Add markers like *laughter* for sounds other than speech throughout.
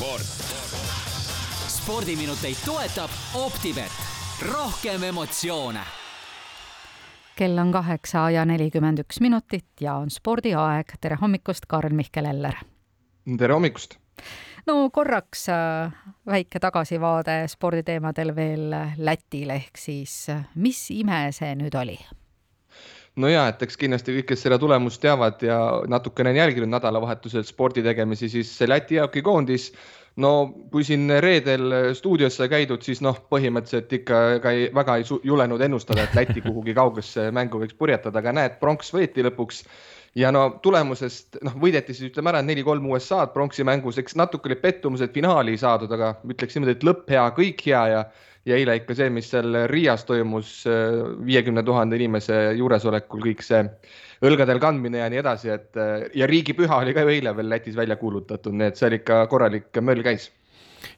sport. spordiminuteid toetab Optibet, rohkem emotsioone. kell on kaheksa ja nelikümmend üks minutit ja on spordiaeg. tere hommikust, Karl-Mihkel Eller. tere hommikust no korraks äh, väike tagasivaade sporditeemadel veel Lätile, ehk siis mis ime see nüüd oli? no ja, et eks kindlasti kõik, kes seda tulemust teavad ja natukene on jälginud nädalavahetusel spordi tegemisi, siis Läti jäähokikoondis no kui siin reedel stuudios sai käidud, siis noh, põhimõtteliselt ikka ka ei, väga ei julenud ennustada, et Läti kuhugi kaugesse mängu võiks purjetada, aga näed, pronks võeti lõpuks. ja no tulemusest noh, võideti siis ütleme ära neli-kolm USA-d pronksi mängus, eks natuke oli pettumus, et finaali ei saadud, aga ütleks niimoodi, et lõpp hea, kõik hea ja ja eile ikka see, mis seal Riias toimus äh, viiekümne tuhande inimese juuresolekul, kõik see õlgadel kandmine ja nii edasi, et äh, ja riigipüha oli ka ju eile veel Lätis välja kuulutatud, nii et seal ikka korralik möll käis.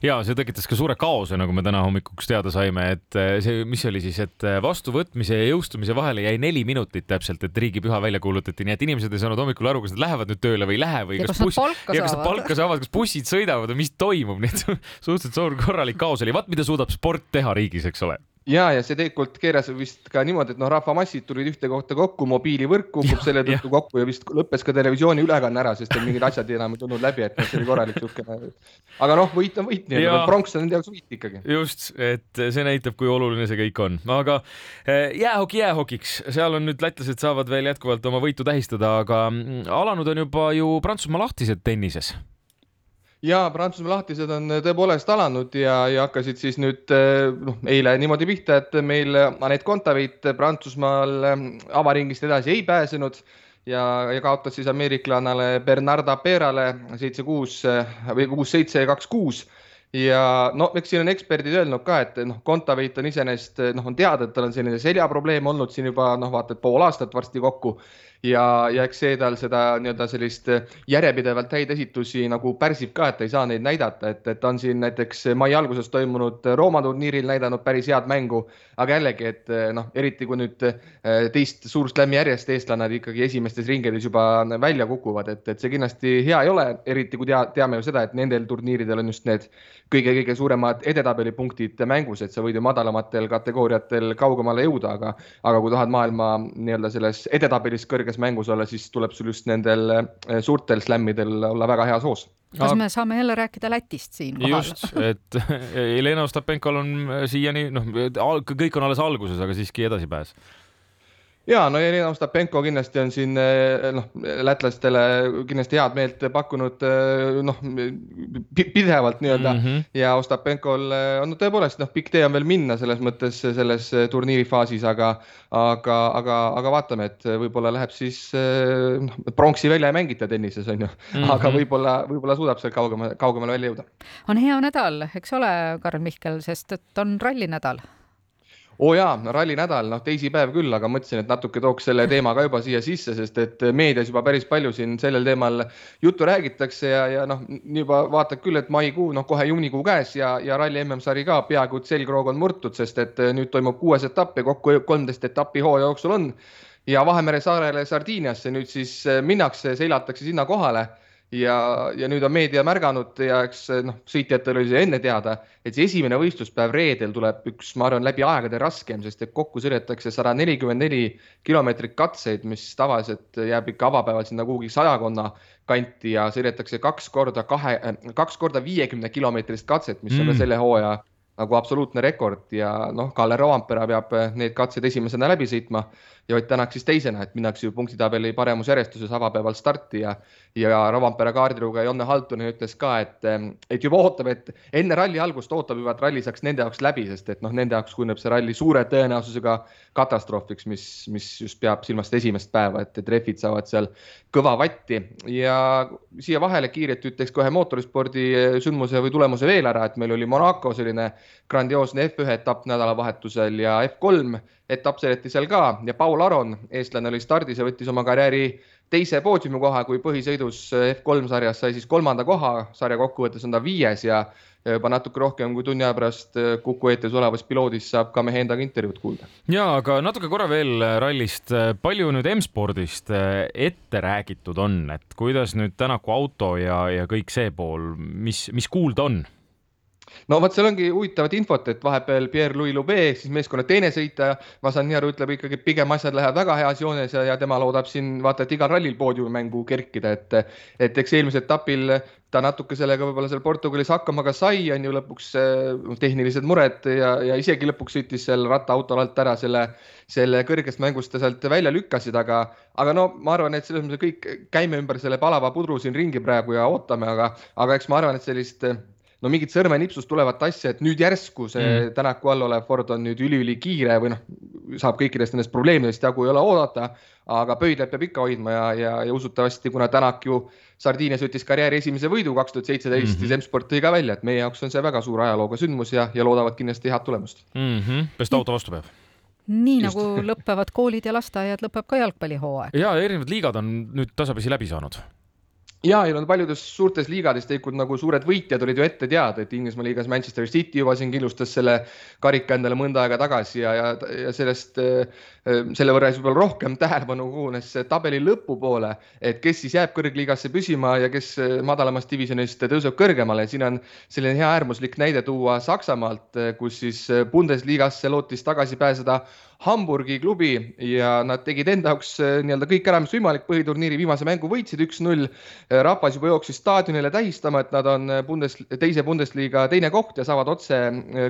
Ja see tekitas ka suure kaose, nagu me täna hommikuks teada saime, et eh, see, mis oli siis, et eh, vastuvõtmise ja jõustumise vahele jäi neli minutit täpselt, et riigipüha välja kuulutati, nii et inimesed ei saanud hommikul aru, kas nad lähevad nüüd tööle või ei lähe või ja kas, kas buss, ja kas nad palka saavad, kas bussid sõidavad või mis toimub, *laughs* nii et suhteliselt suur korralik kaos oli. vaat mida suudab sport teha riigis, eks ole ja, ja see tegelikult keeras vist ka niimoodi, et noh, rahvamassid tulid ühte kohta kokku, mobiilivõrk kukub selle tõttu kokku ja vist lõppes ka televisiooni ülekanne ära, sest mingid asjad enam ei tulnud läbi, et noh, see oli korralik siukene. aga noh, võit on võit, nii et pronks on nende jaoks võit ikkagi. just, et see näitab, kui oluline see kõik on, aga eh, jäähoki jäähokiks, seal on nüüd lätlased saavad veel jätkuvalt oma võitu tähistada, aga mm, alanud on juba ju Prantsusmaa lahtised tennises ja Prantsusmaa lahtised on tõepoolest alanud ja, ja hakkasid siis nüüd noh, eile niimoodi pihta, et meil Anett Kontaveit Prantsusmaal avaringist edasi ei pääsenud ja, ja kaotas siis ameeriklannale Bernarda Perale seitse-kuus või kuus-seitse ja kaks-kuus ja no eks siin on eksperdid öelnud ka, et noh, Kontaveit on iseenesest noh, on teada, et tal on selline seljaprobleem olnud siin juba noh, vaata et pool aastat varsti kokku. Ja, ja eks see tal seda nii-öelda sellist järjepidevalt häid esitusi nagu pärsib ka, et ei saa neid näidata, et, et ta on siin näiteks mai alguses toimunud Rooma turniiril näidanud päris head mängu, aga jällegi, et noh, eriti kui nüüd eh, teist suur slam'i järjest eestlannad ikkagi esimestes ringides juba välja kukuvad, et, et see kindlasti hea ei ole, eriti kui tea, teame ju seda, et nendel turniiridel on just need kõige-kõige suuremad edetabeli punktid mängus, et sa võid ju madalamatel kategooriatel kaugemale jõuda, aga, aga kui tahad maailma nii-öelda selles edetabelis kõrges mängus olla, siis tuleb sul just nendel eh, suurtel slämmidel olla väga heas hoos. kas me saame jälle rääkida Lätist siin just, et *laughs* Jelena Ostapenkol on siiani noh, kõik on alles alguses, aga siiski edasipääs ja no Jelena Ostapenko kindlasti on siin eh, noh, lätlastele kindlasti head meelt pakkunud eh, noh, pidevalt nii-öelda mm -hmm. ja Ostapenkol eh, on no, tõepoolest noh, pikk tee on veel minna selles mõttes selles turniiri faasis, aga, aga, aga, aga vaatame, et võib-olla läheb siis noh, pronksi välja ei mängita tennises on ju mm, -hmm. aga võib-olla, võib-olla suudab seal kaugemale, kaugemale välja jõuda. on hea nädal, eks ole, Karl Mihkel, sest et on rallinädal oo jaa, rallinädal, noh teisipäev küll, aga mõtlesin, et natuke tooks selle teema ka juba siia sisse, sest et meedias juba päris palju siin sellel teemal juttu räägitakse ja, ja noh, juba vaatad küll, et maikuu, noh kohe juunikuu käes ja, ja ralli MM-sari ka peaaegu selgroog on murtud, sest et nüüd toimub kuues etapp ja kokku kolmteist etappi hooaja jooksul on. ja Vahemere saarele Sardiiniasse nüüd siis minnakse, seilatakse sinna kohale ja, ja nüüd on meedia märganud ja eks noh, sõitjatel oli see enne teada, et see esimene võistluspäev reedel tuleb üks, ma arvan, läbi aegade raskem, sest et kokku sõidetakse sada nelikümmend neli kilomeetrit katseid, mis tavaliselt jääb ikka avapäeval sinna kuhugi sajakonna kanti ja sõidetakse kaks korda kahe, kaks korda viiekümne kilomeetrist katset, mis mm. on ka mm. selle hooaja nagu absoluutne rekord ja noh, Kalle Rovampere peab need katsed esimesena läbi sõitma ja Ott Tänak siis teisena, et minnakse ju punktitabeli paremusjärjestuses avapäeval starti ja ja Rovanpera kaardilugeja Jonne Haltunen ütles ka, et, et juba ootab, et enne ralli algust ootab juba, et ralli saaks nende jaoks läbi, sest et noh, nende jaoks kujuneb see ralli suure tõenäosusega katastroofiks, mis, mis just peab silmas esimest päeva, et, et rehvid saavad seal kõva vatti. Ja siia vahele kiirelt ütleks kohe mootorispordi sündmuse või tulemuse veel ära, et meil oli Monaco selline grandioosne F1 etapp nädalavahetusel ja F3 etapp sõideti seal ka. Ja Paul Aron, eestlane oli stardis ja võttis oma karjääri teise poodiumikoha, kui põhisõidus F3 sarjas sai siis kolmanda koha, sarja kokkuvõttes on ta viies ja juba natuke rohkem kui tunni aja pärast Kuku eetris olevast piloodist saab ka mehe endaga intervjuud kuulda. ja aga natuke korra veel rallist, palju nüüd M-spordist ette räägitud on, et kuidas nüüd Tänaku auto ja, ja kõik see pool, mis, mis kuulda on? No vot, seal ongi huvitavat infot, et vahepeal Pierre-Louis Lube ehk siis meeskonna teine sõitja, ma saan nii aru, ütleb ikkagi pigem asjad lähevad väga heas joones ja, ja tema loodab siin vaata, et igal rallil poodiumimängu kerkida, et, et eks eelmisel etapil ta natuke sellega võib-olla seal Portugalis hakkama ka sai, on ju lõpuks äh, tehnilised mured ja, ja isegi lõpuks sõitis seal rattaautol alt ära selle, selle kõrgest mängust ta sealt välja lükkasid, aga, aga no ma arvan, et selles mõttes kõik käime ümber selle palava pudru siin ringi praegu ja ootame, aga, aga eks ma arvan, et sellist no mingit sõrmenipsust tulevat asja, et nüüd järsku see mm. Tänaku all olev Ford on nüüd üliülikkiire või noh, saab kõikidest nendest probleemidest jagu ei ole oodata, aga pöidlat peab ikka hoidma ja, ja, ja usutavasti, kuna Tänak ju Sardiinias võttis karjääri esimese võidu kaks tuhat seitseteist, siis mhm. M-sport tõi ka välja, et meie jaoks on see väga suure ajalooga sündmus ja, ja loodavad kindlasti head tulemust mm. -hmm. best auto vastu peab nii Just. nagu lõpevad koolid ja lasteaiad, lõpeb ka jalgpallihooaeg. ja erinevad liigad on nüüd tasapisi läbi saanud ja, ja no paljudes suurtes liigades tegelikult nagu suured võitjad olid ju ette teada, et Inglismaa liigas Manchester City juba siin killustas selle karika endale mõnda aega tagasi ja, ja, ja sellest, selle võrra siis võib-olla rohkem tähelepanu kogunes tabeli lõpupoole, et kes siis jääb kõrgliigasse püsima ja kes madalamast divisjonist tõuseb kõrgemale. siin on selline hea äärmuslik näide tuua Saksamaalt, kus siis Bundesligasse lootis tagasi pääseda Hamburgi klubi ja nad tegid enda jaoks eh, nii-öelda kõik ära, mis võimalik, põhiturniiri viimase mängu võitsid üks-null. Eh, rahvas juba jooksis staadionile tähistama, et nad on eh, Bundes, teise Bundesliga teine koht ja saavad otse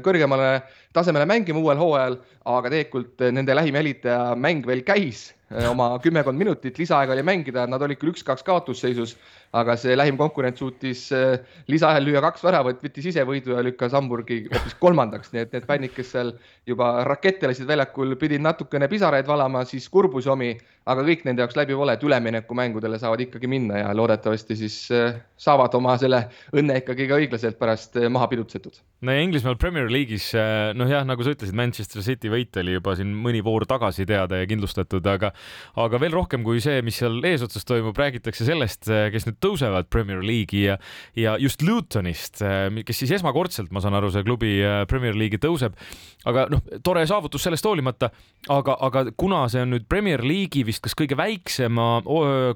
kõrgemale tasemele mängima uuel hooajal, aga tegelikult nende lähim jälitaja mäng veel käis oma kümmekond minutit, lisaaega oli mängida, nad olid küll üks-kaks kaotusseisus aga see lähim konkurent suutis äh, lisaajal lüüa kaks väravat, võttis ise võidu ja lükkas Hamburgi hoopis kolmandaks, nii et need fännid, kes seal juba rakette lasid väljakul, pidid natukene pisaraid valama, siis kurbusi omi, aga kõik nende jaoks läbi pole, et üleminekumängudele saavad ikkagi minna ja loodetavasti siis äh, saavad oma selle õnne ikkagi ka õiglaselt pärast äh, maha pidutsetud. No ja Inglismaal Premier League'is, noh jah, nagu sa ütlesid, Manchester City võit oli juba siin mõni voor tagasi teada ja kindlustatud, aga aga veel rohkem kui see, mis seal eesotsas toimub, räägitakse sellest, kes nüüd tõusevad Premier League'i ja, ja just Lutonist, äh, kes siis esmakordselt, ma saan aru, see klubi äh, Premier League'i tõuseb. aga noh, tore saavutus sellest hoolimata, aga, aga kuna see on nüüd Premier League'i vist kas kõige väiksema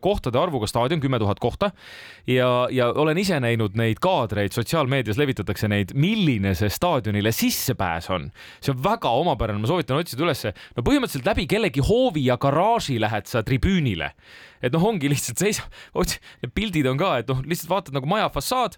kohtade arvuga staadion, kümme tuhat kohta ja, ja olen ise näinud neid kaadreid, sotsiaalmeedias levitatakse neid, milline see staadionile sissepääs on. see on väga omapärane, ma soovitan otsida ülesse, no põhimõtteliselt läbi kellegi hoovi ja garaaži lähed sa tribüünile et noh, ongi lihtsalt seisab, otsi, need pildid on ka, et noh, lihtsalt vaatad nagu maja fassaad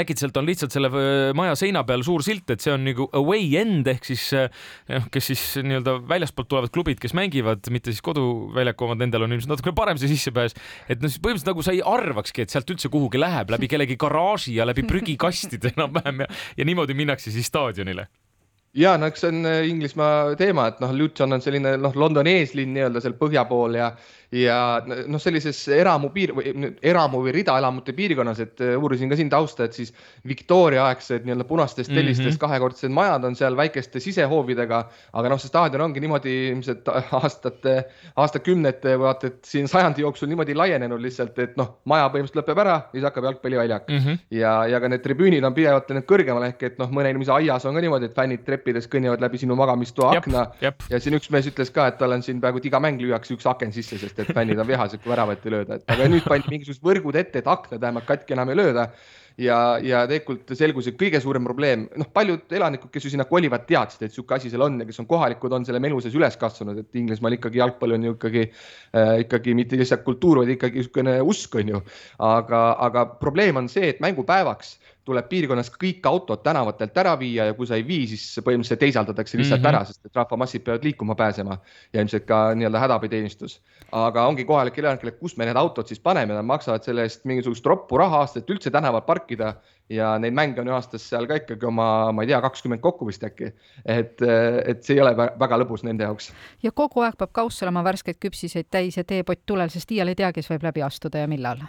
äkitselt on lihtsalt selle äh, maja seina peal suur silt, et see on nagu away end ehk siis noh, kes siis nii-öelda väljaspoolt tulevad klubid, kes mängivad, mitte siis koduväljaku omad, nendel on ilmselt natukene parem see sissepääs. et noh, siis põhimõtteliselt nagu sa ei arvakski, et sealt üldse kuhugi läheb läbi kellegi garaaži ja läbi prügikastide *laughs* enam-vähem ja, ja niimoodi minnakse siis staadionile ja no eks see on äh, Inglismaa teema, et noh, Luton on selline noh, Londoni eeslinn nii-öelda seal põhja pool ja ja noh, sellises eramu piir eramu või ridaelamute piirkonnas, et äh, uurisin ka siin tausta, et siis Victoria aegsed nii-öelda punastest mhm. tellistest mm -hmm. kahekordsed majad on seal väikeste sisehoovidega, aga noh, see staadion ongi niimoodi ilmselt *laughs* aastate, aastakümnete, vaata, et siin sajandi jooksul niimoodi laienenud lihtsalt, et noh, maja põhimõtteliselt lõpeb ära ja siis hakkab jalgpalliväljak mm. -hmm. ja, ja ka need tribüünid on pidevalt need kõrgemal ehk et noh, mõne inimese aias on ka niimoodi, et fännid treppides kõnnivad läbi sinu magamistoa akna. ja siin üks mees ütles ka, et tal on siin peaaegu iga mäng lüüakse üks aken sisse, sest et fännid on vihased, kui väravat ei lööda, et aga nüüd pandi mingisugused võrgud ette, et aknad vähemalt katki enam ei lööda. ja, ja tegelikult selgus, et kõige suurem probleem, noh, paljud elanikud, kes ju sinna kolivad, teadsid, et niisugune asi seal on ja kes on kohalikud, on selle melu sees üles kasvanud, et Inglismaal ikkagi jalgpall on ju ikkagi äh,, ikkagi mitte lihtsalt kultuur, vaid ikkagi niisugune usk on ju. aga, aga probleem on see, et mängupäevaks tuleb piirkonnas kõik autod tänavatelt ära viia ja kui sa ei vii, siis põhimõtteliselt teisaldatakse lihtsalt mm -hmm. ära, sest et rahvamassid peavad liikuma pääsema ja ilmselt ka nii-öelda hädaabiteenistus. aga ongi kohalikele elanikele, kus me need autod siis paneme, nad maksavad selle eest mingisugust roppu raha aastas, et üldse tänaval parkida ja neid mänge on ju aastas seal ka ikkagi oma, ma ei tea, kakskümmend kokku vist äkki. et, et see ei ole väga lõbus nende jaoks. ja kogu aeg peab kauss olema värskeid küpsiseid täis ja teepott tulel, sest iial ei tea, kes võib läbi astuda ja millal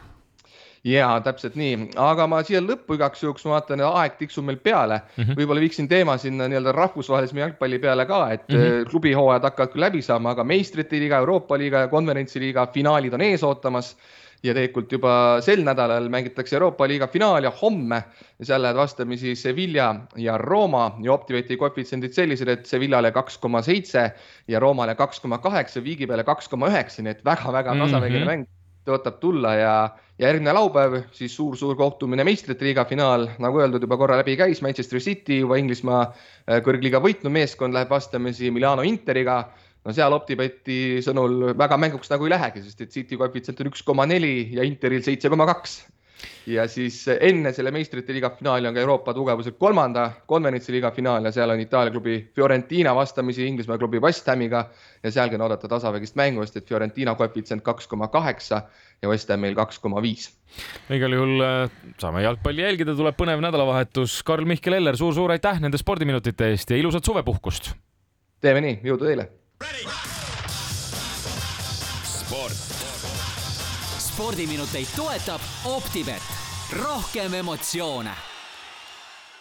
ja täpselt nii, aga ma siia lõppu igaks juhuks vaatan, aeg tiksub meil peale mm -hmm., võib-olla viiksin teema sinna nii-öelda rahvusvahelisema jalgpalli peale ka, et mm -hmm. klubihooajad hakkavad küll läbi saama, aga meistrite liiga, Euroopa liiga ja konverentsiliiga finaalid on ees ootamas ja tegelikult juba sel nädalal mängitakse Euroopa liiga finaal ja homme seal lähevad vastamisi Sevilla ja Rooma ja Optibeti koefitsiendid sellised, et Sevillale kaks koma seitse ja Roomale kaks koma kaheksa, viigi peale kaks koma üheksa, nii et väga-väga tasavägine mm -hmm. mäng tõotab tulla ja, ja järgmine laupäev siis suur-suur kohtumine meistrite liiga finaal, nagu öeldud, juba korra läbi käis, Manchester City juba Inglismaa äh, kõrgliiga võitnud meeskond läheb vastamisi Milano Interiga. no seal Optibeti sõnul väga mänguks nagu ei lähegi, sest et City koefitsient on üks koma neli ja Interil seitse koma kaks ja siis enne selle meistrite liiga finaali on ka Euroopa tugevuselt kolmanda konverentsi liiga finaal ja seal on Itaalia klubi Fiorentina vastamisi Inglismaa klubi West Hamiga ja sealgi on oodata tasavägist mängu, sest et Fiorentina koefitsient kaks koma kaheksa ja West Hamil kaks koma viis. igal juhul äh, saame jalgpalli jälgida, tuleb põnev nädalavahetus. Karl-Mihkel Eller suur,, suur-suur aitäh nende spordiminutite eest ja ilusat suvepuhkust. teeme nii, jõudu teile. sport. Spordiminuteid toetab Optibet, rohkem emotsioone